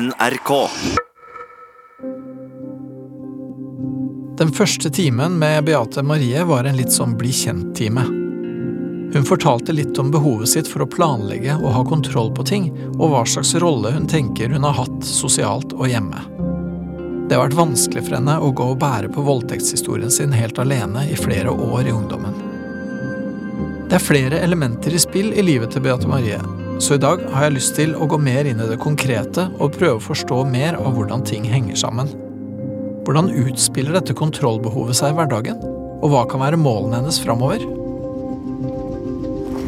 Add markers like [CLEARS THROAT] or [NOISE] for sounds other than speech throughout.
NRK. Den første timen med Beate Marie var en litt sånn bli kjent-time. Hun fortalte litt om behovet sitt for å planlegge og ha kontroll på ting, og hva slags rolle hun tenker hun har hatt sosialt og hjemme. Det har vært vanskelig for henne å gå og bære på voldtektshistorien sin helt alene i flere år i ungdommen. Det er flere elementer i spill i livet til Beate Marie, så i dag har jeg lyst til å gå mer inn i det konkrete og prøve å forstå mer av hvordan ting henger sammen. Hvordan utspiller dette kontrollbehovet seg i hverdagen, og hva kan være målene hennes framover?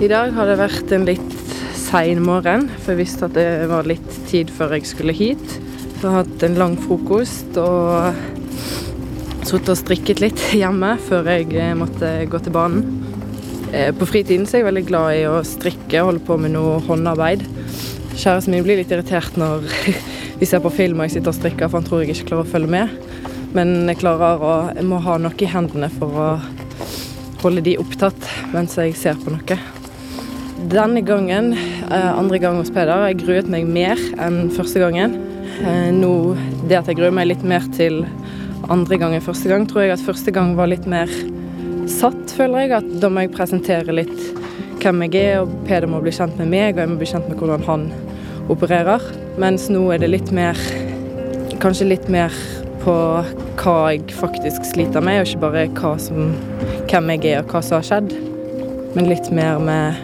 I dag har det vært en litt sein morgen, for jeg visste at det var litt tid før jeg skulle hit. Jeg har hatt en lang frokost og sittet og strikket litt [LAUGHS] hjemme før jeg eh, måtte gå til banen. Eh, På fritiden så er jeg veldig glad i å strikke og holde på med noe håndarbeid. Kjæresten min blir litt irritert når [LAUGHS] vi ser på film og jeg sitter og strikker, for han tror jeg ikke klarer å følge med. Men jeg klarer å Jeg må ha noe i hendene for å holde de opptatt mens jeg ser på noe. Denne gangen, eh, andre gang hos Peder, jeg gruet meg mer enn første gangen. Eh, Nå, Det at jeg gruer meg litt mer til andre gang enn første gang, tror jeg at første gang var litt mer satt, føler jeg. At da må jeg presentere litt hvem jeg er, og Peder må bli kjent med meg, og jeg må bli kjent med hvordan han opererer. Mens nå er det litt mer Kanskje litt mer på hva jeg faktisk sliter med, og ikke bare hva som, hvem jeg er og hva som har skjedd. Men litt mer med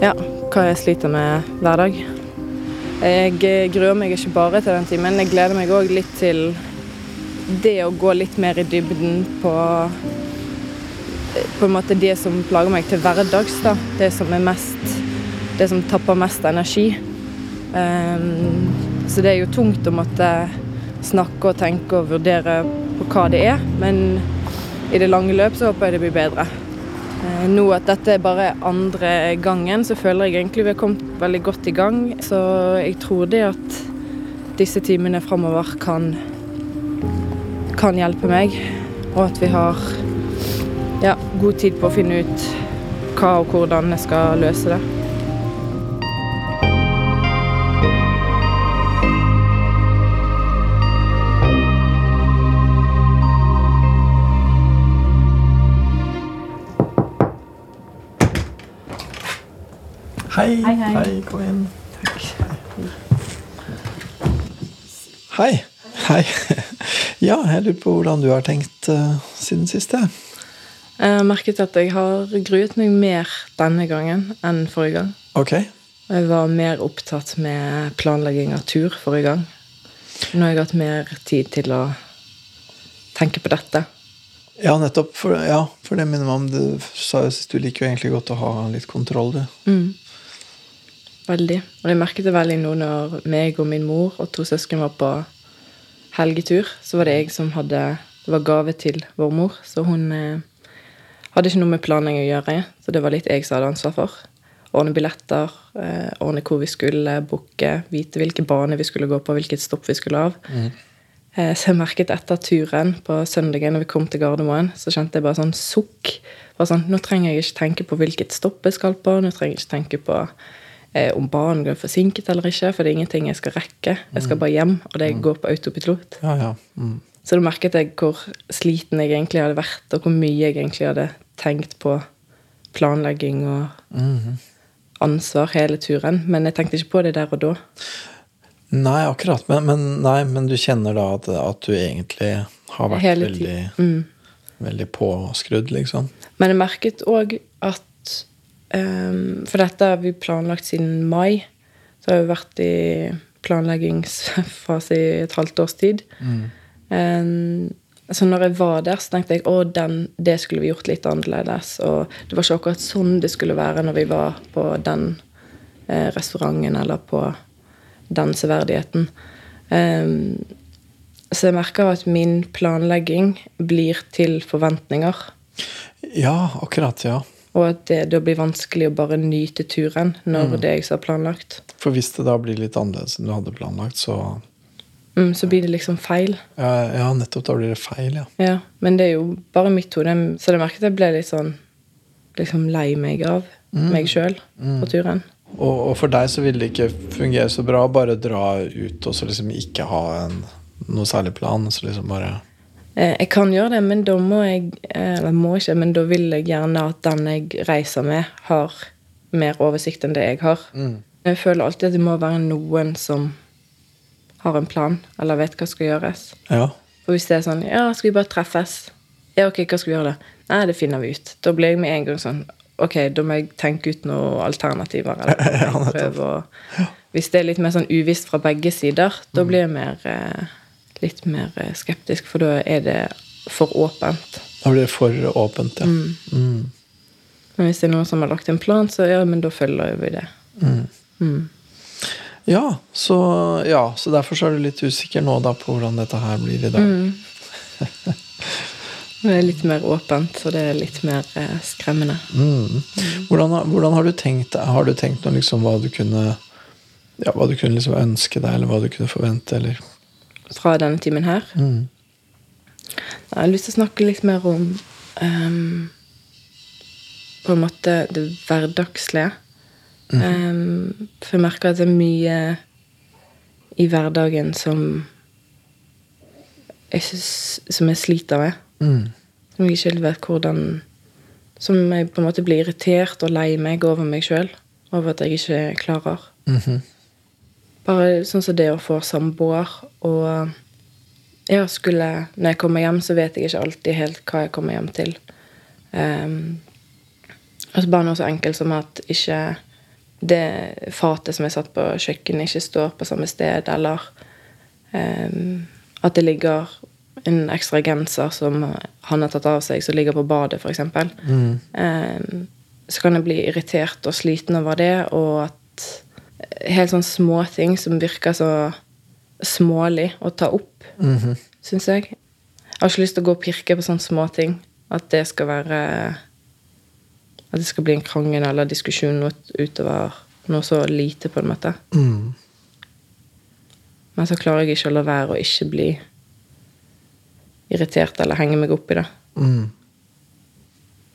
ja, hva jeg sliter med hver dag. Jeg gruer meg ikke bare til den timen, jeg gleder meg òg litt til det å gå litt mer i dybden på på en måte det som plager meg til hverdags. da. Det som er mest Det som tapper mest energi. Um, så det er jo tungt å måtte snakke og tenke og vurdere på hva det er, men i det lange løp så håper jeg det blir bedre. Uh, Nå at dette er bare andre gangen, så føler jeg egentlig vi har kommet veldig godt i gang. Så jeg tror det at disse timene framover kan, kan hjelpe meg, og at vi har ja, god tid på å finne ut hva og hvordan jeg skal løse det. Hei, Hei, hei. kom inn. Takk. Hei. Hei. [LAUGHS] Ja, jeg lurer på hvordan du har tenkt uh, siden sist. jeg. Jeg har merket at jeg har gruet meg mer denne gangen enn forrige gang. Ok. Jeg var mer opptatt med planlegging av tur forrige gang. Nå har jeg hatt mer tid til å tenke på dette. Ja, nettopp. For, ja, for det minner meg om Du sa jo sist du liker jo egentlig godt å ha litt kontroll, du. Mm. Veldig. Og jeg merket det veldig nå når meg og min mor og to søsken var på helgetur. Så var det jeg som hadde Det var gave til vår mor, så hun eh, hadde ikke noe med planlegging å gjøre. Så det var litt jeg som hadde ansvar for. Ordne billetter, eh, ordne hvor vi skulle booke, vite hvilke bane vi skulle gå på, hvilket stopp vi skulle av. Eh, Så jeg merket etter turen på søndagen når vi kom til Gardermoen, så kjente jeg bare sånn sukk. Bare sånn, nå trenger jeg ikke tenke på hvilket stopp jeg skal på. Nå trenger jeg ikke tenke på eh, om banen blir forsinket eller ikke, for det er ingenting jeg skal rekke. Jeg skal bare hjem, og det går på autopilot. Ja, ja. Mm. Så da merket jeg hvor sliten jeg egentlig hadde vært, og hvor mye jeg egentlig hadde tenkt på planlegging og Mhm. ansvar hele turen. Men jeg tenkte ikke på det der og da. Nei, akkurat. Men, men, nei, men du kjenner da at, at du egentlig har vært veldig. Mm. veldig påskrudd, liksom? Men jeg merket òg at um, For dette har vi planlagt siden mai. Så har vi vært i planleggingsfase i et halvt års tid. Ehm, så når jeg var der, så tenkte jeg at det skulle vi gjort litt annerledes. Og det var ikke akkurat sånn det skulle være når vi var på den eh, restauranten eller på den severdigheten. Um, så jeg merker at min planlegging blir til forventninger. Ja, akkurat. Ja. Og at det da blir vanskelig å bare nyte turen når Mm. det jeg har planlagt. For hvis det da blir litt annerledes enn du hadde planlagt, så Mm, så blir det liksom feil. ja, nettopp. Da blir det feil, ja. Ja, Men det er jo bare mitt hode. Så jeg merket jeg ble litt sånn liksom lei meg av Mm. meg sjøl på turen. Og, og for deg så vil det ikke fungere så bra å bare dra ut og så liksom ikke ha en, noe særlig plan. Så liksom bare Eh, Jeg kan gjøre det, men da må jeg eh, Eller må ikke, men da vil jeg gjerne at den jeg reiser med, har mer oversikt enn det jeg har. Jeg føler alltid at det må være noen som har en plan, eller vet hva skal gjøres. Ja. For hvis det er sånn Ja, skal vi bare treffes? Ja, ok, hva skal vi gjøre da? Nei, det finner vi ut. Da blir jeg med en gang sånn Ok, da må jeg tenke ut noen alternativer. Eller [LAUGHS] Ja, prøve å Hvis det er litt mer sånn uvisst fra begge sider, da blir jeg mer eh, litt mer eh, skeptisk, for da er det for åpent. Da blir det for åpent, ja. Mm. Men hvis det er noen som har lagt en plan, så ja, men da følger vi det. Ja, så, ja, så derfor så er du litt usikker nå da på hvordan dette her blir i dag. Det er litt mer åpent, så det er litt mer eh, skremmende. Mm. Hvordan, har- hvordan har du tenkt Har du tenkt noe liksom hva du kunne ja, hva du kunne liksom ønske deg, eller hva du kunne forvente, eller Fra denne timen her. mm. Jeg har lyst til å snakke litt mer om um, På en måte det hverdagslige. Ehm, for jeg merker at det er mye i hverdagen som jeg, synes, som jeg sliter med. Mm. Som jeg ikke helt vet hvordan Som jeg på en måte blir irritert og lei meg over meg sjøl. Over at jeg ikke klarer. Mhm. Bare sånn som det å få samboer og ja, skulle, Når jeg kommer hjem, så vet jeg ikke alltid helt hva jeg kommer hjem til. Um, altså bare noe så enkelt som at ikke det fatet som er satt på kjøkkenet, ikke står på samme sted, eller um, at det ligger en ekstra genser som han har tatt av seg, som ligger på badet, f.eks. Mm. Um, så kan jeg bli irritert og sliten over det, og at helt sånn småting som virker så smålig å ta opp, Mhm. syns jeg. Jeg har ikke lyst til å gå og pirke på sånne småting. At det skal være At det skal bli en krangel eller diskusjon utover noe så lite, på en måte. Mm. Men så klarer jeg ikke å la være å ikke bli irritert eller henge meg opp i det. Mm.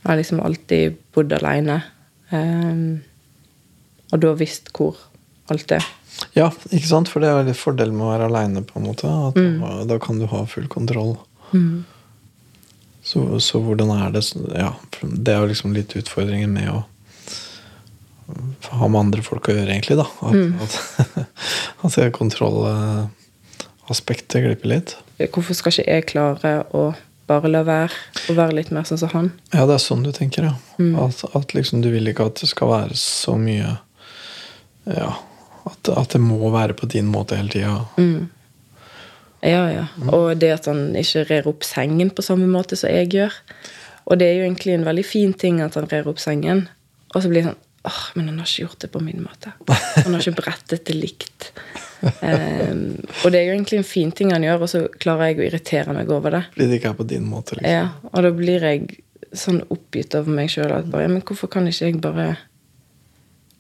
Jeg har liksom alltid bodd aleine. Um, og da visst hvor alt er. Ja, ikke sant? For det er litt fordel med å være aleine, på en måte. At da, da kan du ha full kontroll. Så, så hvordan er det Ja, det er jo liksom litt utfordringen med å ha med andre folk å gjøre, egentlig, da. At, at, [LAUGHS] at det kontrollaspektet glipper litt. Hvorfor skal ikke jeg klare å bare la være å være litt mer sånn som han? Ja, det er sånn du tenker, ja. At, at liksom du vil ikke at det skal være så mye Ja, at, at det må være på din måte hele tida. Ja, ja. Og det at han ikke rer opp sengen på samme måte som jeg gjør. Og det er jo egentlig en veldig fin ting at han rer opp sengen. Og så blir det sånn åh, men han har ikke gjort det på min måte. Han har ikke brettet det likt. Um, [LAUGHS] og det er jo egentlig en fin ting han gjør, og så klarer jeg å irritere meg over det. Blir det ikke er på din måte. liksom. Ja, og da blir jeg sånn oppgitt over meg sjøl at bare, men hvorfor kan ikke jeg bare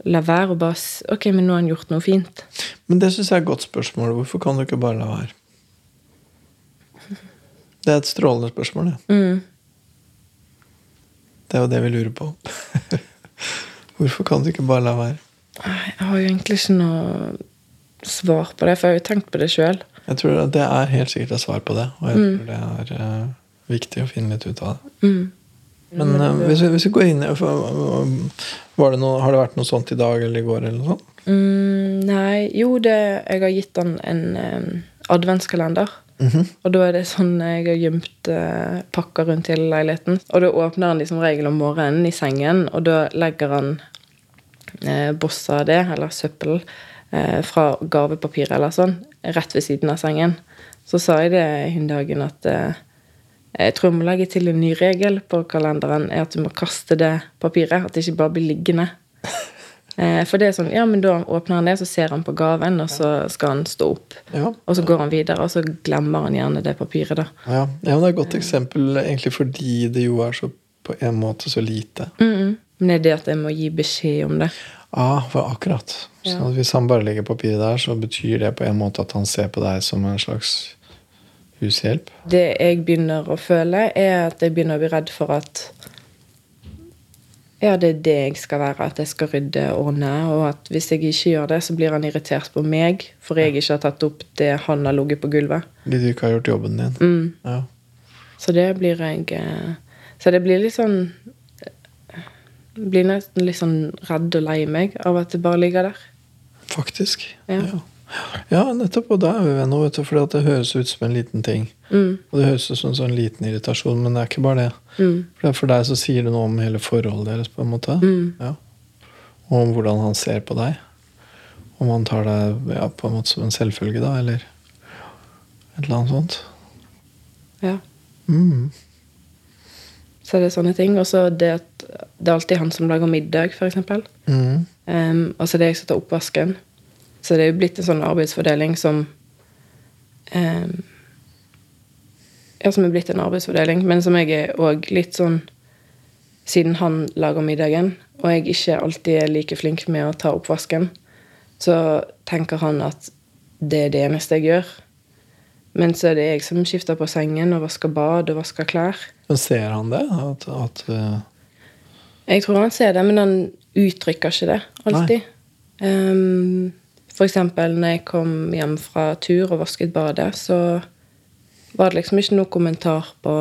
la være og bare Ok, men nå har han gjort noe fint. Men det syns jeg er et godt spørsmål. Hvorfor kan du ikke bare la være? Det er et strålende spørsmål, Ja. Mm. Det er jo det vi lurer på. [LAUGHS] Hvorfor kan du ikke bare la være? Jeg har jo egentlig ikke noe svar på det, for jeg har jo tenkt på det sjøl. Jeg tror det er helt sikkert et svar på det, og jeg tror det er uh, viktig å finne litt ut av det. Men uh, hvis, vi, hvis vi går inn var det noe, Har det vært noe sånt i dag eller i går? eller noe sånt? Mm, nei, jo, det, jeg har gitt han en um, adventskalender. Og da er det sånn jeg har gjemt eh, pakker rundt hele leiligheten. Og da åpner han de som regel om morgenen i sengen, og da legger han eh, bossa av det, eller søppel, eh, fra gavepapir eller sånn, rett ved siden av sengen. Så sa jeg det hun dagen at eh, jeg tror jeg må legge til en ny regel på kalenderen, er at du må kaste det papiret. At det ikke bare blir liggende. Eh, For det er sånn, ja, men da åpner han det, så ser han på gaven, og så skal han stå opp. Ja. Og så går han videre, og så glemmer han gjerne det papiret, da. Ja, ja Det er et godt eksempel egentlig fordi det jo er så på en måte så lite. Men det er det at jeg må gi beskjed om det. Ja, for akkurat. Så Ja. Hvis han bare legger papiret der, så betyr det på en måte at han ser på deg som en slags hushjelp. Det jeg begynner å føle, er at jeg begynner å bli redd for at ja, det er det jeg skal være. At jeg skal rydde og ordne. Og at hvis jeg ikke gjør det, så blir han irritert på meg for jeg ikke har tatt opp det han har ligget på gulvet. Fordi du ikke har gjort jobben din. Mm. Ja. Så det blir jeg eh, Så det blir litt sånn Blir nesten litt sånn redd og lei meg av at det bare ligger der. Faktisk. Ja. Ja. Ja, nettopp. Og da er vi venner, vet du. For det høres ut som en liten ting. Mm. Og det høres ut som en sånn liten irritasjon, men det er ikke bare det. Mm. For, for deg så sier det noe om hele forholdet deres, på en måte. Mm. Ja. Og om hvordan han ser på deg. Om han tar deg ja, på en måte som en selvfølge, da, eller et eller annet sånt. Ja. Mm. Så det er sånne ting. Og så det at det er alltid han som lager middag, f.eks. Mm. Um, og så det er jeg som tar oppvasken. Så det er jo blitt en sånn arbeidsfordeling som eh, Ja, som er blitt en arbeidsfordeling, men som jeg er òg litt sånn Siden han lager middagen, og jeg ikke alltid er like flink med å ta oppvasken, så tenker han at det er det eneste jeg gjør. Men så er det jeg som skifter på sengen og vasker bad og vasker klær. Men ser han det? At, at uh, Jeg tror han ser det, men han uttrykker ikke det alltid. Um, eksempel når jeg kom hjem fra tur og vasket badet, så var det liksom ikke noe kommentar på,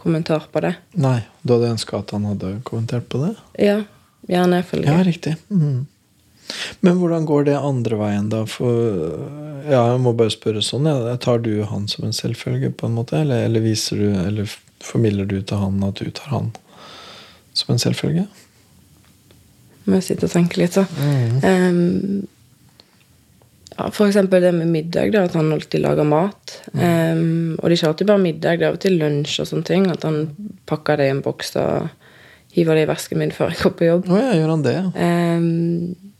kommentar på det. Nei, du hadde ønska at han hadde kommentert på det? Ja, gjerne følge. Ja, riktig. Mm. Men hvordan går det andre veien, da? For ja, jeg må bare spørre sånn. Ja. Tar du han som en selvfølge, på en måte? Eller, eller viser du, eller formidler du til han at du tar han som en selvfølge? Må jeg sitte og tenke litt, så. Um, eksempel det med middag, da, at han alltid lager mat. Um, og det er ikke alltid bare middag, det er av og til lunsj og sånne ting. At han pakker det i en boks og hiver det i vesken min før jeg går på jobb. Oh, ja, gjør han det? Um,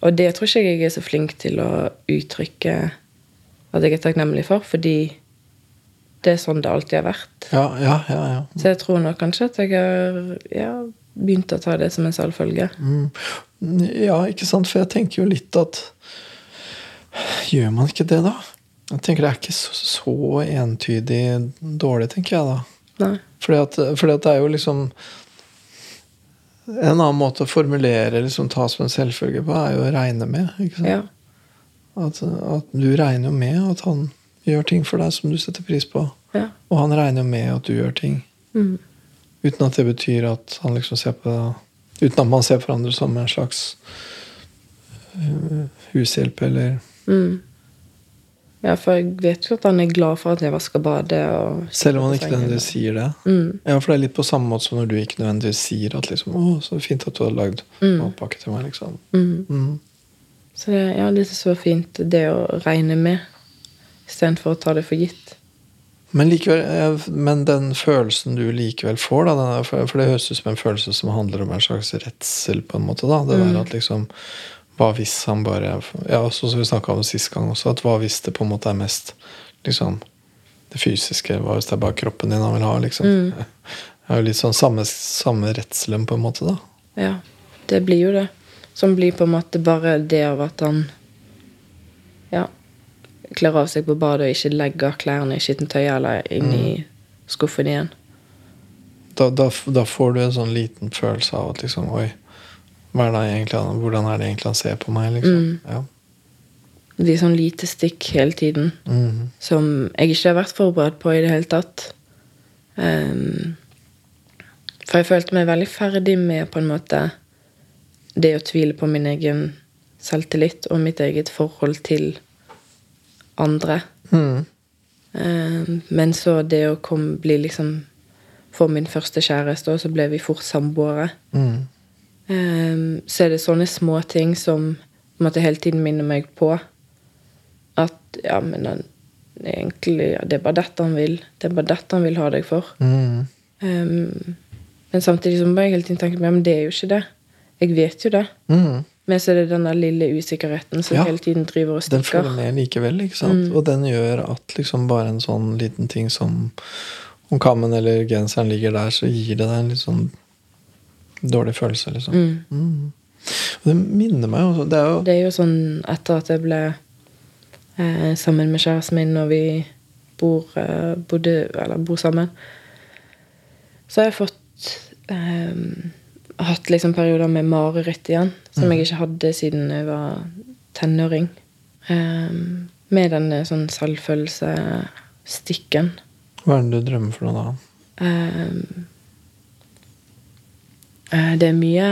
og det tror ikke jeg er så flink til å uttrykke at jeg er takknemlig for, fordi det er sånn det alltid har vært. Ja, ja, ja. ja. Så jeg tror nok kanskje at jeg har ja, begynt å ta det som en selvfølge. Mm. Ja, ikke sant? For jeg tenker jo litt at Gjør man ikke det, da? Jeg tenker Det er ikke så, så entydig dårlig, tenker jeg da. Nei. Fordi at, fordi at det er jo liksom En annen måte å formulere liksom ta som en selvfølge på, er jo å regne med. ikke sant? Ja. At, at du regner jo med at han gjør ting for deg som du setter pris på. Ja. Og han regner jo med at du gjør ting. Mm. Uten at det betyr at han liksom ser på Uten at man ser på hverandre som en slags uh, hushjelp eller Mm. Ja, for jeg vet jo at han er glad for at jeg vasker badet. Selv om han ikke nødvendigvis sier det. Mm. Ja, for det er litt på samme måte som når du ikke nødvendigvis sier at liksom, 'Å, så fint at du har lagd Mm. matpakke til meg', liksom. Mm. Mm. Så det, ja, det er så fint, det å regne med istedenfor å ta det for gitt. Men, likevel, men den følelsen du likevel får, da, den er, for det høres ut som en følelse som handler om en slags redsel, på en måte. da, Det Mm. der at liksom Hva hvis han bare Ja, sånn som vi snakka om sist gang også, at hva hvis det på en måte er mest liksom det fysiske? Hva hvis det er bare kroppen din han vil ha? liksom. Mm. [LAUGHS] Det er jo litt sånn samme, samme redselen, på en måte, da. Ja, det blir jo det. Som blir på en måte bare det av at han ja, kler av seg på badet og ikke legger klærne i skittentøyet eller inn i skuffen igjen. Da, da, da får du en sånn liten følelse av at liksom Oi, er det egentlig, hvordan er det egentlig han ser på meg? liksom? Mm. Ja. De sånn lite stikk hele tiden Mhm. som jeg ikke har vært forberedt på i det hele tatt. Um, for jeg følte meg veldig ferdig med på en måte det å tvile på min egen selvtillit og mitt eget forhold til andre. Mm. Um, men så det å komme, bli liksom Få min første kjæreste, og så ble vi fort samboere. Mhm. Ehm, så er det sånne små ting som på en måte hele tiden minner meg på at ja, men han, egentlig, ja, det er bare dette han vil. Det er bare dette han vil ha deg for. Mm. Um, men samtidig så må jeg hele tiden tenke men det er jo ikke det. Jeg vet jo det. Mm. Men så er det den der lille usikkerheten som Ja. hele tiden driver og Den stikker. følger med likevel, ikke sant? Mm. Og den gjør at liksom bare en sånn liten ting som om kammen eller genseren ligger der, så gir det deg en litt sånn dårlig følelse, liksom. Mm. Mm. Og det minner meg også, Det er jo Det er jo sånn etter at jeg ble eh, sammen med kjæresten min når vi bor, eh, bodde, eller bor sammen, så har jeg fått eh, hatt liksom perioder med mareritt igjen, som jeg ikke hadde siden jeg var tenåring. Um, med denne sånn selvfølelsestikken. Hva er det du drømmer for noe da? Um, det er mye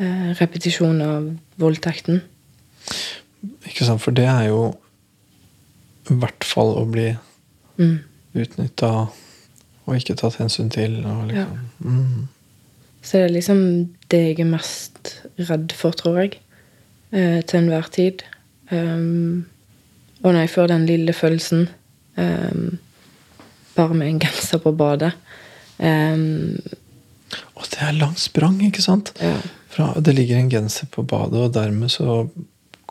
uh, repetisjon av voldtekten. Ikke sant, for det er jo i hvert fall å bli Mm. utnytta og ikke tatt hensyn til. Liksom. mm. Så det er liksom det jeg er mest redd for, tror jeg. Eh, til enhver tid. Um, og når jeg får den lille følelsen um, bare med en genser på badet um, Og det er langt sprang, ikke sant? ja. Fra, det ligger en genser på badet, og dermed så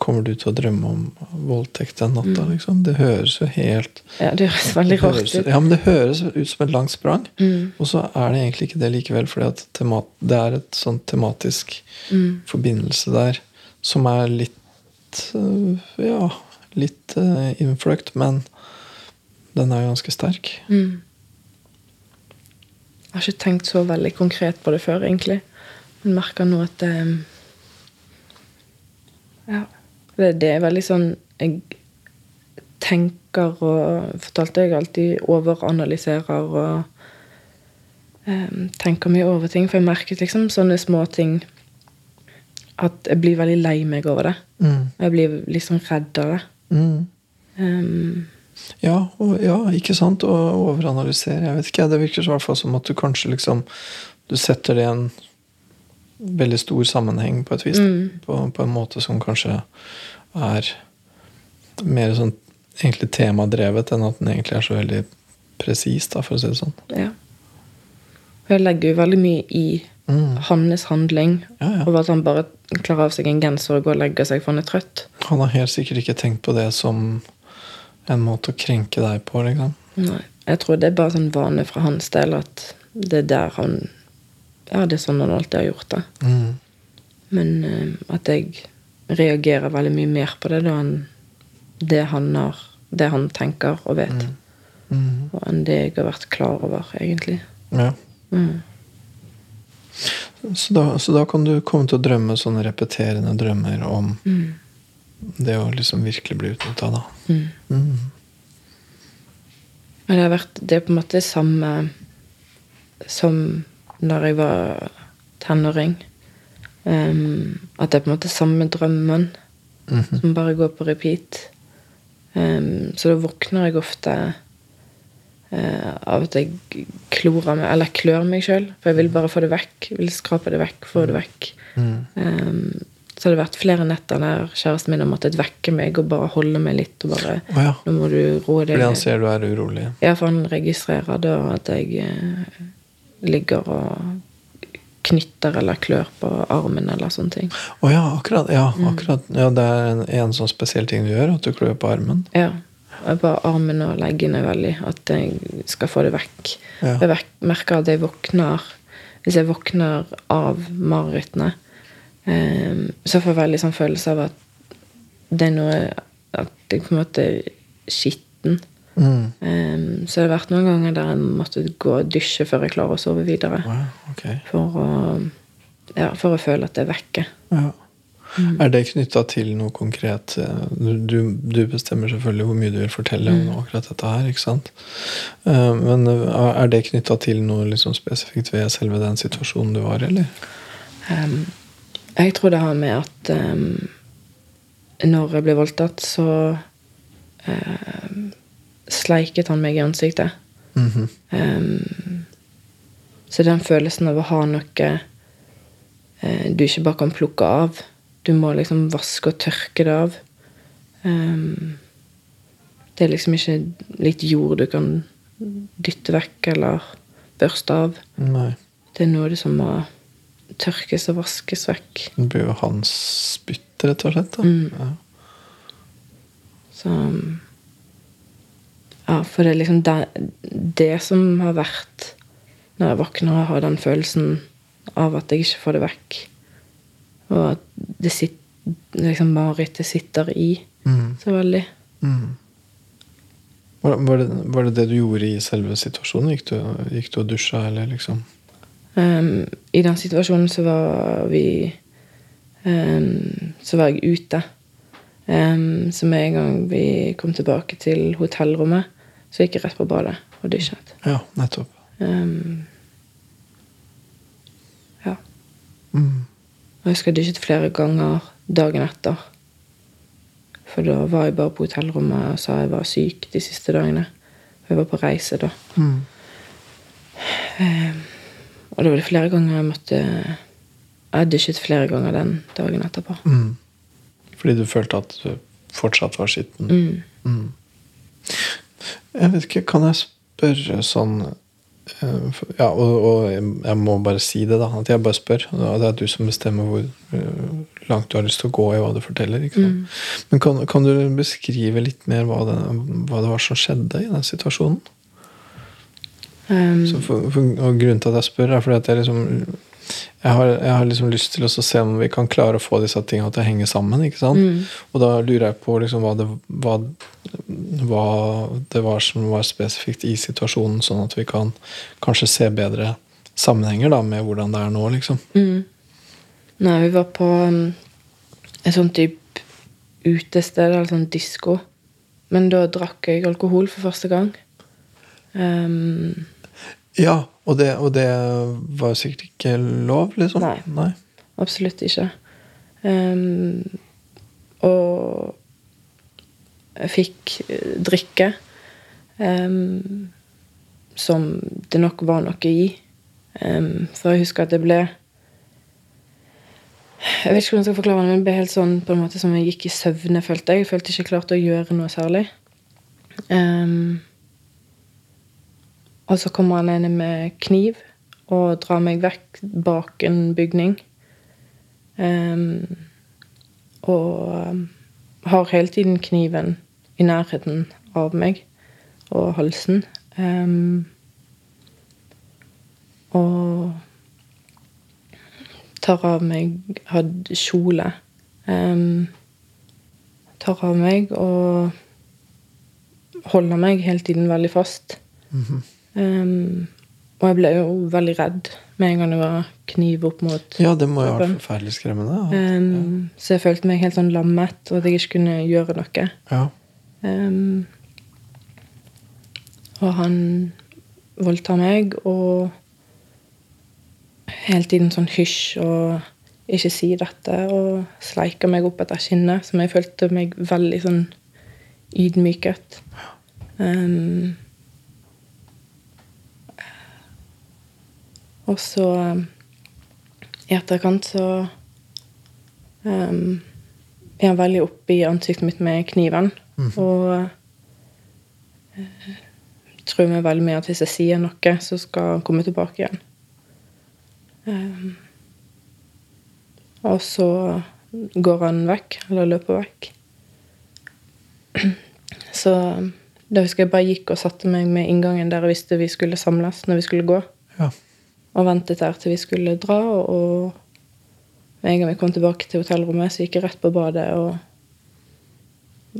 kommer du til å drømme om voldtekt den natta. liksom. Det høres jo helt ja, det høres veldig det rart ut. Ja, men det høres ut som et langt sprang. Mm, Og så er det egentlig ikke det likevel, for det er et sånn tematisk mm, forbindelse der som er litt øh, Ja, litt uh, innfløkt, men den er jo ganske sterk. mm. Jeg har ikke tenkt så veldig konkret på det før, egentlig. Men merker nå at det Ja. Det, det er veldig sånn Jeg tenker og Fortalte jeg alltid overanalyserer og um, tenker mye over ting. For jeg merket liksom sånne små ting at jeg blir veldig lei meg over det. Mm. Jeg blir liksom redd av det. Mm. Em, Ja, og, ja, ikke sant? Og overanalysere. Jeg vet ikke, Det virker i hvert fall som at du kanskje liksom Du setter det i en veldig stor sammenheng på et vis. Mm. På, på en måte som kanskje er mer sånn egentlig temadrevet enn at den egentlig er så veldig presis, da, for å si det sånn. Ja. Og jeg legger jo veldig mye i Mm. hans handling. Ja, ja. Over at han bare klarer av seg en genser og går og legger seg for han er trøtt. Han har helt sikkert ikke tenkt på det som en måte å krenke deg på, liksom. Nei. Jeg tror det er bare sånn vane fra hans del at det er der han Ja, det er sånn han alltid har gjort det. Mm. Men uh, at jeg reagerer veldig mye mer på det da enn det han har Det han tenker og vet. Mm. Og enn det jeg har vært klar over, egentlig. Ja. Mm. Så, da, så da kan du komme til å drømme sånne repeterende drømmer om Mm. Det å liksom virkelig bli utnytta, da. Mm. Mm. Men det har vært Det er på en måte samme som når jeg var tenåring. Um, at det er på en måte samme drømmen Mhm. som bare går på repeat. Um, så da våkner jeg ofte uh, av at jeg klorer meg, eller klør meg sjøl. For jeg vil bare få det vekk. Jeg vil skrape det vekk, få det vekk. Mm. Så har det vært flere netter der kjæresten min har måttet vekke meg og bare holde meg litt. og bare, oh, ja. Nå må du roe deg Fordi han ser du er urolig. ja, for han registrerer da at jeg eh, ligger og knytter eller klør på armen eller sånne ting. Å ja, akkurat. Ja, Mm. akkurat. ja, det er en, en sånn spesiell ting du gjør, at du klør på armen. Ja. på Bare armen og leggene veldig. At jeg skal få det vekk. Ja. Jeg merker at jeg våkner Hvis jeg våkner av marerittene, eh, så får jeg veldig sånn følelse av at det er noe At jeg på en måte er skitten. Mm. Eh, så det har vært noen ganger der jeg måtte gå og dusje før jeg klarer å sove videre. Wow, okay. For å, ja, for å føle at det er vekke. Ja. Mm. Er det knytta til noe konkret? Du, du bestemmer selvfølgelig hvor mye du vil fortelle Mm. om akkurat dette her. ikke sant? Eh, Men er det knytta til noe liksom spesifikt ved selve den situasjonen du var i, eller? Um, jeg tror det har med at um, når jeg ble voldtatt, så uh, sleiket han meg i ansiktet. Mhm. Um, så den følelsen av å ha noe uh, du ikke bare kan plukke av Du må liksom vaske og tørke det av. Um, det er liksom ikke litt jord du kan dytte vekk eller børste av. Nei. Det er noe som må tørkes og vaskes vekk. Det blir jo hans spytt, rett og slett. Mm. Ja. Så Ja, for det er liksom det, det som har vært når jeg våkner og har den følelsen av at jeg ikke får det vekk. Og at det sitter liksom marerittet sitter i Mm. så veldig. Mm. Var, var, det, var det det du gjorde i selve situasjonen? Gikk du, gikk du og dusja, eller liksom? Um, I den situasjonen så var vi um, Så var jeg ute. Um, så med en gang vi kom tilbake til hotellrommet, så gikk jeg rett på badet og dusjet. Ja, nettopp. Ja. Mm. Og jeg husker jeg dusjet flere ganger dagen etter. For da var jeg bare på hotellrommet og sa jeg var syk de siste dagene. For jeg var på reise da. Mm. Og det var det flere ganger jeg måtte Jeg dusjet flere ganger den dagen etterpå. Mm. Fordi du følte at du fortsatt var skitten? Mm. Mm. Jeg vet ikke, kan jeg spørre sånn eh, Ja, og, og jeg- må bare si det, da. At jeg bare spør. Det er du som bestemmer hvor eh, langt du har lyst til å gå i hva du forteller. sant? Men kan, kan du beskrive litt mer hva det, hva det var som skjedde i den situasjonen? Um, Så for, for, og grunnen til at jeg spør, er fordi at jeg liksom jeg har, jeg har liksom lyst til å se om vi kan klare å få disse tingene til å henge sammen. ikke sant? Mm. Og da lurer jeg på liksom hva, det, hva, hva det var som var spesifikt i situasjonen, sånn at vi kan kanskje se bedre sammenhenger da med hvordan det er nå. liksom. Mm. Nei, vi var på um, et sånt type utested, eller sånn disko. Men da drakk jeg alkohol for første gang. Um, Ja, og det, og det var sikkert ikke lov, liksom? Nei. Nei. absolutt ikke. Um, og jeg fikk eh, drikke um, som det nok var noe i. Um, for jeg husker at det ble Jeg vet ikke hvordan jeg skal forklare det, men det ble helt sånn på en måte som jeg gikk i søvne, følte jeg. Jeg følte ikke jeg klarte å gjøre noe særlig. Um, og så kommer han ene med kniv og drar meg vekk bak en bygning. Um, og um, har hele tiden kniven i nærheten av meg og halsen. Um, og tar av meg Hadde kjole. Um, tar av meg og holder meg hele tiden veldig fast. Mhm. Um, og jeg ble jo veldig redd med en gang det var kniv opp mot Ja, det må jo ha vært forferdelig skremmende. Um, så jeg følte meg helt sånn lammet, og at jeg ikke kunne gjøre noe. Ja. Um, og han voldtar meg, og hele tiden sånn hysj og ikke si dette, og sleika meg opp etter kinnet, som jeg følte meg veldig sånn ydmyket. Um, og så um, i etterkant så um, er han veldig oppe i ansiktet mitt med kniven. Og uh, tror meg veldig mye at hvis jeg sier noe, så skal han komme tilbake igjen. Um, og så går han vekk, eller løper vekk. [CLEARS THROAT] Så da husker jeg bare gikk og satte meg med inngangen der jeg visste vi skulle samles når vi skulle gå. ja. Og ventet der til vi skulle dra. Og med en gang vi kom tilbake til hotellrommet, så gikk jeg rett på badet og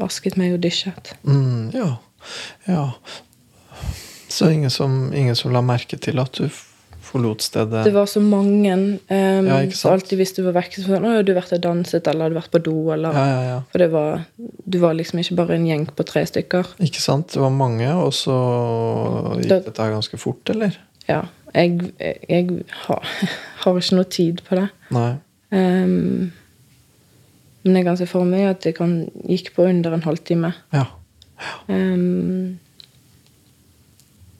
vasket meg og dusjet. Mm, ja. ja. Så ingen som, ingen som la merke til at du forlot stedet? Det var så mange um, Ja, så alltid hvis du var vekk, så var det sånn, «Å, har du vært og danset, eller har du vært på do, eller ja. For det var, du var liksom ikke bare en gjeng på tre stykker. Ikke sant? Det var mange, og så gikk Da- dette ganske fort, eller? Ja. Jeg, jeg har, [LAUGHS] har ikke noe tid på det. Nei. Um, men jeg kan se for meg at det kan, gikk på under en halvtime. Ja. Um,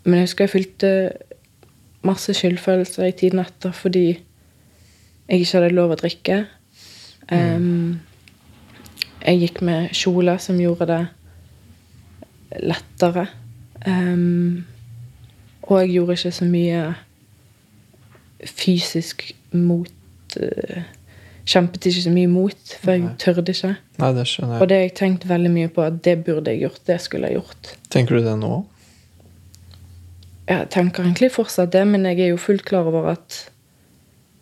men jeg husker jeg fylte masse skyldfølelser i tiden etter fordi jeg ikke hadde lov å drikke. Um, jeg gikk med kjole som gjorde det lettere. Um, og jeg gjorde ikke så mye fysisk mot uh, Kjempet ikke så mye mot, for jeg tørde ikke. Nei, det skjønner jeg. Og det har jeg tenkt veldig mye på at det burde jeg gjort. Det skulle jeg gjort. Tenker du det nå? Jeg tenker egentlig fortsatt det, men jeg er jo fullt klar over at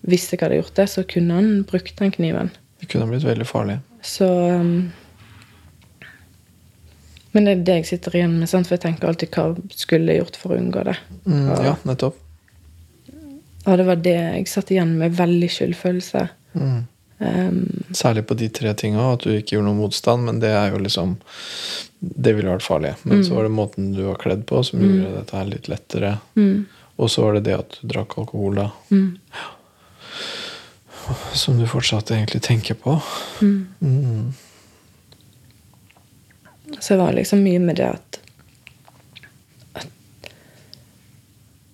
hvis jeg hadde gjort det, så kunne han brukt den kniven. Det kunne blitt veldig farlig. Så um, Men det er det jeg sitter igjen med, sant? for jeg tenker alltid hva skulle jeg gjort for å unngå det. Mm, Ja. ja, nettopp. Og det var det jeg satt igjen med veldig skyldfølelse. Mm. Um, Særlig på de tre tinga, at du ikke gjorde noe motstand. Men det er jo liksom Det ville vært farlig. Men så var det måten du var kledd på, som gjorde dette her litt lettere. mm, Og så var det det at du drakk alkohol, da. mm, Som du fortsatt egentlig tenker på. mm. Så det var liksom mye med det at, at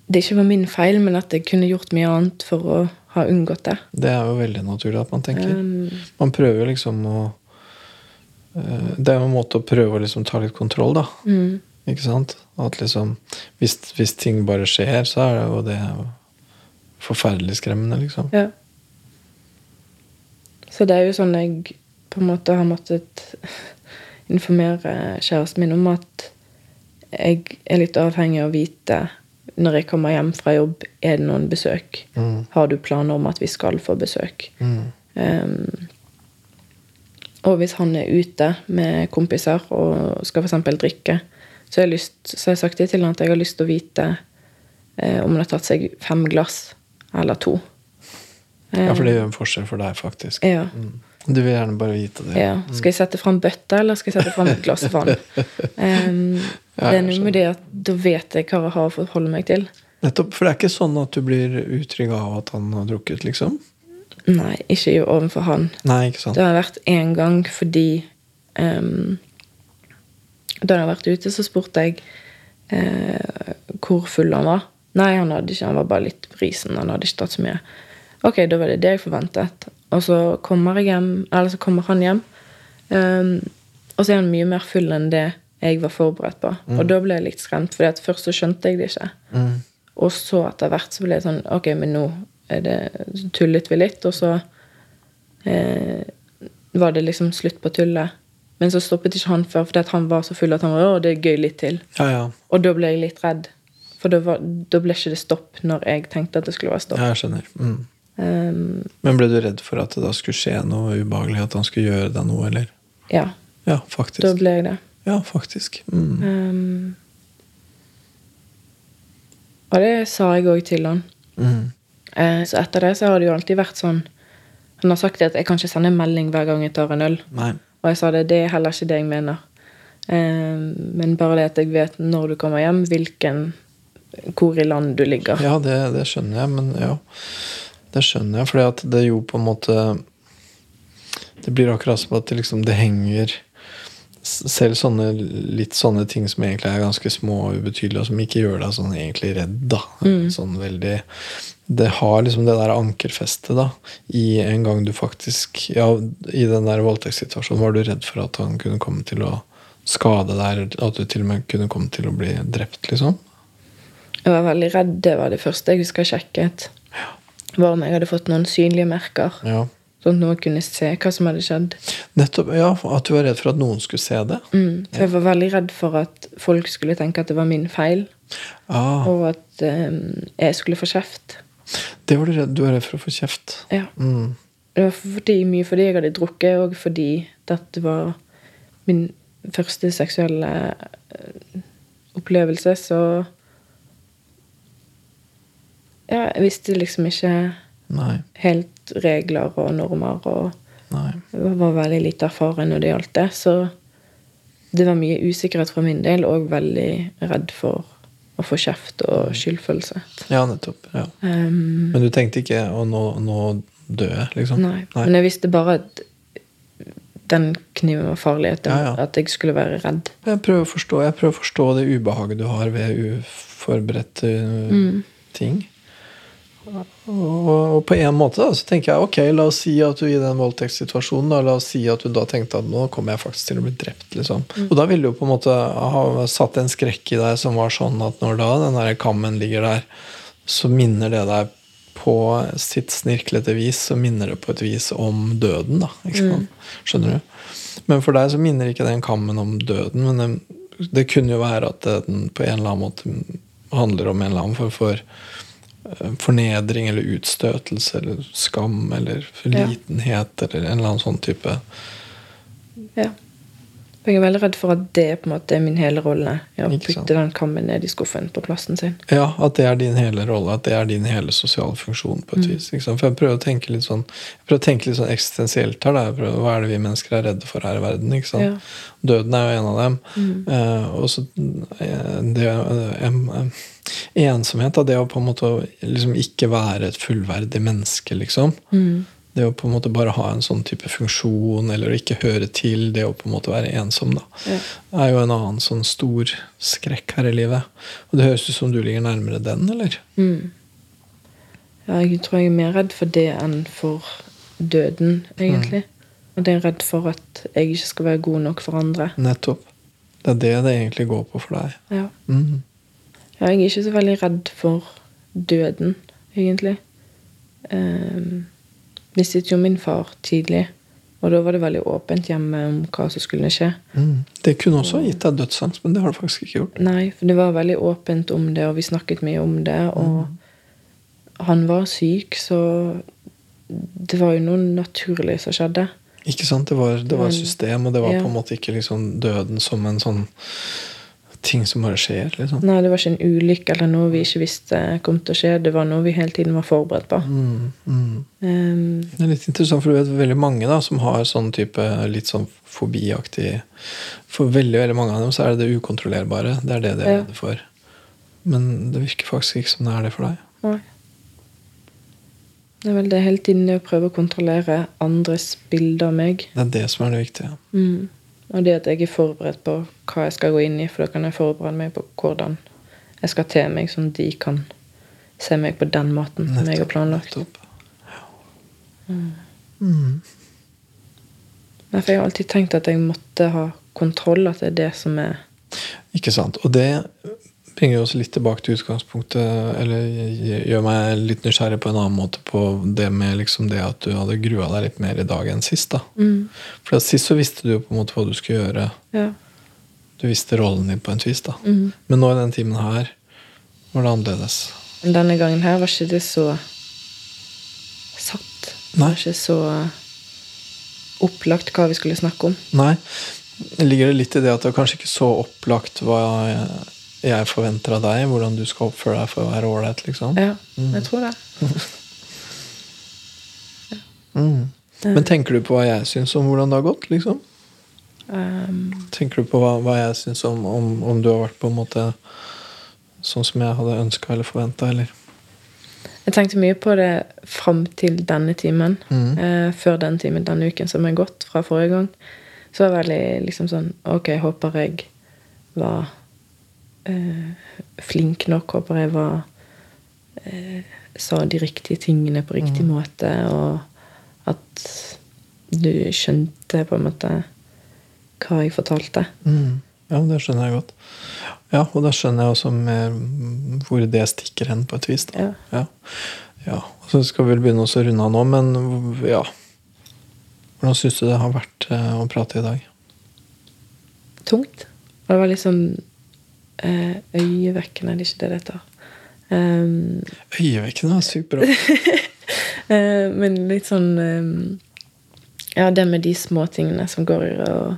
det ikke var min feil, men at jeg kunne gjort mye annet for å ha unngått det. Det er jo veldig naturlig at man tenker. Um, Man prøver liksom å eh, Det er jo en måte å prøve å liksom ta litt kontroll, da. mm, Ikke sant? At liksom hvis, hvis ting bare skjer, så er det jo det forferdelig skremmende, liksom. ja. Så det er jo sånn jeg på en måte har måttet informere kjæresten min om at jeg er litt avhengig av å vite når jeg kommer hjem fra jobb, er det noen besøk? Mm. Har du planer om at vi skal få besøk? Mm. Um, og hvis han er ute med kompiser og skal f.eks. drikke, så har, jeg lyst, så har jeg sagt det til han at jeg har lyst til å vite eh, om han har tatt seg fem glass eller to. Ja, for det gjør en forskjell for deg, faktisk. Ja. Mm. Du vil gjerne bare vite det. ja. Skal jeg sette fram bøtta, eller skal jeg sette fram et glass vann? Um, [LAUGHS] Ja, det er noe med det at da vet jeg hva jeg har å forholde meg til. Nettopp, For det er ikke sånn at du blir utrygg av at han har drukket, liksom? Nei, ikke overfor han. Nei, ikke sant? Det har vært én gang fordi um, Da han har vært ute, så spurte jeg uh, hvor full han var. Nei, han hadde ikke, han var bare litt brisen. Han hadde ikke tatt så mye. Ok, da var det det jeg forventet. Og så kommer hjem, så kommer han hjem, Um, og så er han mye mer full enn det jeg var forberedt på. Og da ble jeg litt skremt, for først så skjønte jeg det ikke. Mm. Og så etter hvert så ble det sånn Ok, men nå er det, så tullet vi litt, og så eh, var det liksom slutt på tullet. Men så stoppet ikke han før, fordi han var så full at han var, å, det er gøy litt til. Ja, ja. Og da ble jeg litt redd. For da, var, da ble ikke det stopp når jeg tenkte at det skulle være stopp. ja jeg skjønner. Mm. Um, Men ble du redd for at det da skulle skje noe ubehagelig? At han skulle gjøre deg noe, eller? ja, Ja, da ble jeg det. Ja, faktisk. Mm. Um, og det sa jeg òg til han. Mm. Eh, så etter det så har det jo alltid vært sånn Han har sagt at jeg kan ikke sende en melding hver gang jeg tar en øl. Nei. Og jeg sa det, det er heller ikke det jeg mener. Eh, men bare det at jeg vet når du kommer hjem, hvilken hvor i land du ligger. Ja, det, det skjønner jeg, men ja. Det skjønner jeg, for det det jo på en måte Det blir akkurat som at det liksom det henger Selv sånne litt sånne ting som egentlig er ganske små og ubetydelige, og som ikke gjør deg sånn egentlig redd, da. Sånn veldig Det har liksom det der ankerfestet, da. I en gang du faktisk Ja, i den der voldtektssituasjonen var du redd for at han kunne komme til å skade deg, eller at du til og med kunne komme til å bli drept, liksom. Jeg var veldig redd. Det var det første jeg husker jeg sjekket. Var om jeg hadde fått noen synlige merker. Ja. Sånn at noen kunne se hva som hadde skjedd. Nettopp, ja, At du var redd for at noen skulle se det? Mm. For jeg var veldig redd for at folk skulle tenke at det var min feil. Ah, Og at um, jeg skulle få kjeft. det var du redd Du var redd for å få kjeft? Ja. Mm. Det var fordi, mye fordi jeg hadde drukket, og fordi dette var min første seksuelle eh, opplevelse, så Ja, jeg visste liksom ikke Nei. helt regler og normer, og Nei. jeg var veldig lite erfaren når det gjaldt det. Så det var mye usikkerhet fra min del, og veldig redd for å få kjeft og skyldfølelse. Ja, nettopp. ja. Um, Men du tenkte ikke å nå, nå dø, liksom? Nei. Men jeg visste bare at den kniven var farlig. At, Ja, ja. at jeg skulle være redd. Jeg prøver å forstå, prøver å forstå det ubehaget du har ved uforberedte Mm. ting. Og, på en måte da, så tenker jeg ok, la oss si at du i den voldtektssituasjonen da, La oss si at du da tenkte at nå kommer jeg faktisk til å bli drept. liksom. Og da ville du på en måte ha satt en skrekk i deg som var sånn at når da den der kammen ligger der, så minner det deg på sitt snirklete vis så minner det på et vis om døden. da, ikke sant? Skjønner du? Men for deg så minner ikke den kammen om døden. Men det, det kunne jo være at den på en eller annen måte handler om en eller annen form for eh, fornedring eller utstøtelse eller skam eller Ja. eller en eller annen sånn type Ja. Jeg er veldig redd for at det på en måte er min hele rolle. Å putte den kammen ned i skuffen på plassen sin. Ja, at det er din hele rolle, at det er din hele sosiale funksjon. på et Mm. vis. For jeg prøver å tenke litt sånn jeg prøver å tenke litt sånn eksistensielt her. Prøver, hva er det vi mennesker er redde for her i verden? ikke sant? Ja. Døden er jo en av dem. Mm. Eh, og så eh, det em, eh, Ensomhet, da, det å på en måte liksom ikke være et fullverdig menneske, liksom. Mm. Det å på en måte bare ha en sånn type funksjon, eller ikke høre til, det å på en måte være ensom, da. Ja. er jo en annen sånn stor skrekk her i livet. Og det høres ut som du ligger nærmere den, eller? Mm. Ja, jeg tror jeg er mer redd for det enn for døden, egentlig. Og det er redd for at jeg ikke skal være god nok for andre. Nettopp. Det er det det egentlig går på for deg. Ja. Mm. Ja, jeg er ikke så veldig redd for døden, egentlig. Um, mistet jo min far tidlig, og da var det veldig åpent hjemme om hva som skulle skje. Mm. Det kunne også gitt deg dødsangst, men det har det faktisk ikke gjort. Nei, for det var veldig åpent om det, og vi snakket mye om det, og han var syk, så det var jo noe naturlig som skjedde. Ikke sant? Det var, det var Men- system, og det var på en måte ikke liksom døden som en sånn ting som bare skjer. liksom. Nei, det var ikke en ulykke eller noe vi ikke visste kom til å skje. Det var noe vi hele tiden var forberedt på. Mm. Mm. Um, Det er litt interessant, for du vet veldig mange da, som har sånn type litt sånn fobiaktig For veldig veldig mange av dem så er det det ukontrollerbare. Det er det de er Ja. for. Men det virker faktisk ikke som det er det for deg. nei. Det er vel det hele tiden det å prøve å kontrollere andres bilder av meg. Det er det som er det viktige. Mm. Og det at jeg er forberedt på hva jeg skal gå inn i, for da kan jeg forberede meg på hvordan jeg skal te meg, sånn at de kan se meg på den måten som jeg har planlagt. Mm. Nei, for jeg har alltid tenkt at jeg måtte ha kontroll, at det er det som er Ikke sant. Og det bringer oss litt tilbake til utgangspunktet, eller gjør meg litt nysgjerrig på en annen måte på det med liksom det at du hadde grua deg litt mer i dag enn sist. da. mm. For Sist så visste du jo på en måte hva du skulle gjøre. Ja. Du visste rollen din på en vis. da. Mm. Men nå i den timen her var det annerledes. Men denne gangen her var ikke det så satt. Det Nei. var ikke så opplagt hva vi skulle snakke om. Nei. Ligger det litt i det at det var kanskje ikke så opplagt hva jeg forventer av deg? Hvordan du skal oppføre deg for å være ålreit, liksom? Ja, jeg tror det. [LAUGHS] Mm. Men tenker du på hva jeg syns om hvordan det har gått? liksom? Um, Tenker du på hva, hva jeg syns om, om, om du har vært på en måte sånn som jeg hadde ønska eller forventa, eller? jeg tenkte mye på det fram til denne timen. Mm. Eh, før den timen denne uken som er gått fra forrige gang. Så var jeg veldig liksom sånn Ok, håper jeg var flink nok. Håper jeg var eh, Sa de riktige tingene på riktig måte, og at du skjønte på en måte hva jeg fortalte. Mm. Ja, det skjønner jeg godt. Ja, og da skjønner jeg også mer hvor det stikker hen, på et vis. da. Ja. Ja. ja. Så skal vi vel begynne å runde av nå, men ja Hvordan syns du det har vært eh, å prate i dag? Tungt. Det var liksom eh, øyevekkende, det er ikke det det heter. Um, Øyevekkende er superbra. [LAUGHS] Eh, men litt sånn um, Ja, det med de små tingene som går og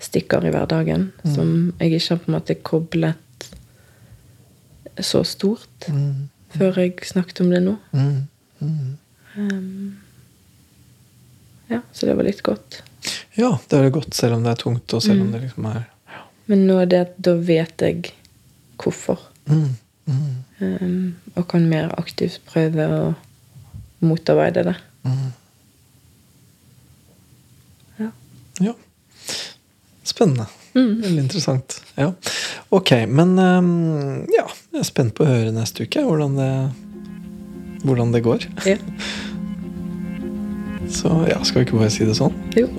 stikker i hverdagen. Som jeg ikke har på en måte koblet så stort Mm. før jeg snakket om det nå. Mm. Mm. Um, ja, så det var litt godt. Ja, det er godt selv om det er tungt, og selv om Mm. det liksom er Men nå er det at da vet jeg hvorfor. mm. Mm. Um, og kan mer aktivt prøve å motarbeide det. Mm. Ja. Ja. Spennende. Mm. Veldig interessant. Ja. Ok, men um, ja, jeg er spent på å høre neste uke hvordan det, hvordan det går. Ja. [LAUGHS] Så ja, skal vi ikke bare si det sånn? Jo.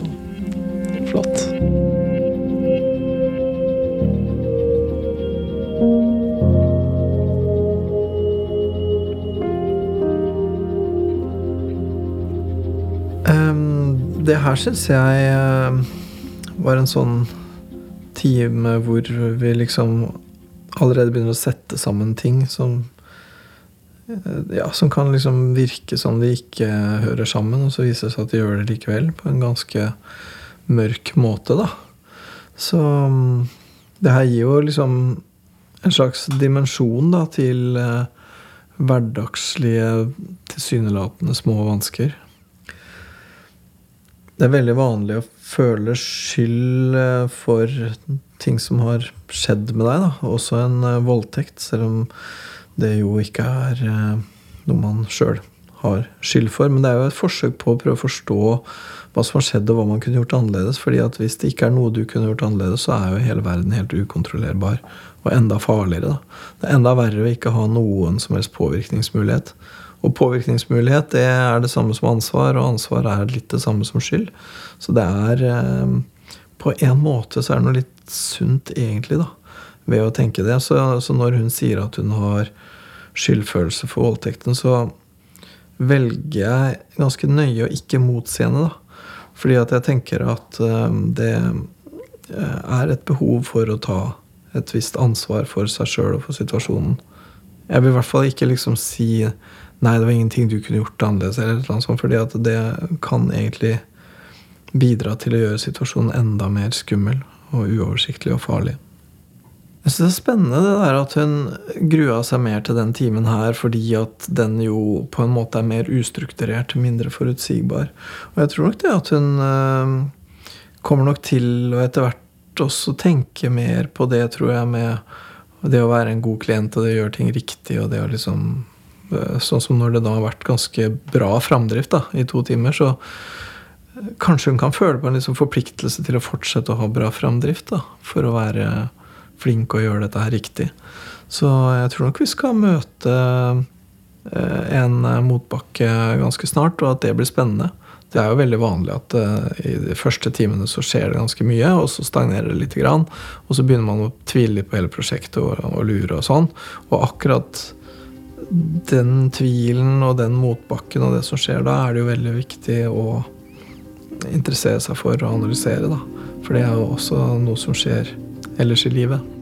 Her syns jeg eh, var en sånn time hvor vi liksom allerede begynner å sette sammen ting som eh, ja, som kan liksom virke som de ikke hører sammen, og så viser det seg at de gjør det likevel, på en ganske mørk måte, da. Så mm, det her gir jo liksom en slags dimensjon da, til eh, hverdagslige, tilsynelatende små vansker. Det er veldig vanlig å føle skyld eh, for ting som har skjedd med deg. Da. Også en eh, voldtekt, selv om det jo ikke er eh, noe man sjøl har skyld for. Men det er jo et forsøk på å prøve å forstå hva som har skjedd, og hva man kunne gjort annerledes. fordi at hvis det ikke er noe du kunne gjort annerledes, så er jo hele verden helt ukontrollerbar. Og enda farligere. da. Det er enda verre å ikke ha noen som helst påvirkningsmulighet. Og påvirkningsmulighet det er det samme som ansvar, og ansvar er litt det samme som skyld. Så det er eh, På en måte så er det noe litt sunt, egentlig, da, ved å tenke det. Så, så når hun sier at hun har skyldfølelse for voldtekten, så velger jeg ganske nøye å ikke motsi henne, da. Fordi at jeg tenker at eh, det eh, er et behov for å ta et visst ansvar for seg sjøl og for situasjonen. Jeg vil i hvert fall ikke liksom si Nei, det var ingenting du kunne gjort annerledes, eller noe sånt, fordi at det kan egentlig bidra til å gjøre situasjonen enda mer skummel og uoversiktlig og farlig. Jeg synes Det er spennende det der at hun grua seg mer til den timen her fordi at den jo på en måte er mer ustrukturert, mindre forutsigbar. Og jeg tror nok det at hun øh, kommer nok til å etter hvert også tenke mer på det, tror jeg, med det å være en god klient og det å gjøre ting riktig og det å liksom Eh, sånn som når det da har vært ganske bra framdrift da, i to timer, så eh, kanskje hun kan føle på en liksom forpliktelse til å fortsette å ha bra framdrift. da, For å være flink og gjøre dette her riktig. Så jeg tror nok vi skal møte eh, en motbakke ganske snart, og at det blir spennende. Det er jo veldig vanlig at i de første timene så skjer det ganske mye, og så stagnerer det litt. Og så begynner man å tvile litt på hele prosjektet og, og lure og sånn. Og akkurat den tvilen og den motbakken og det som skjer da, er det jo veldig viktig å interessere seg for og analysere. da. For det er jo også noe som skjer ellers i livet.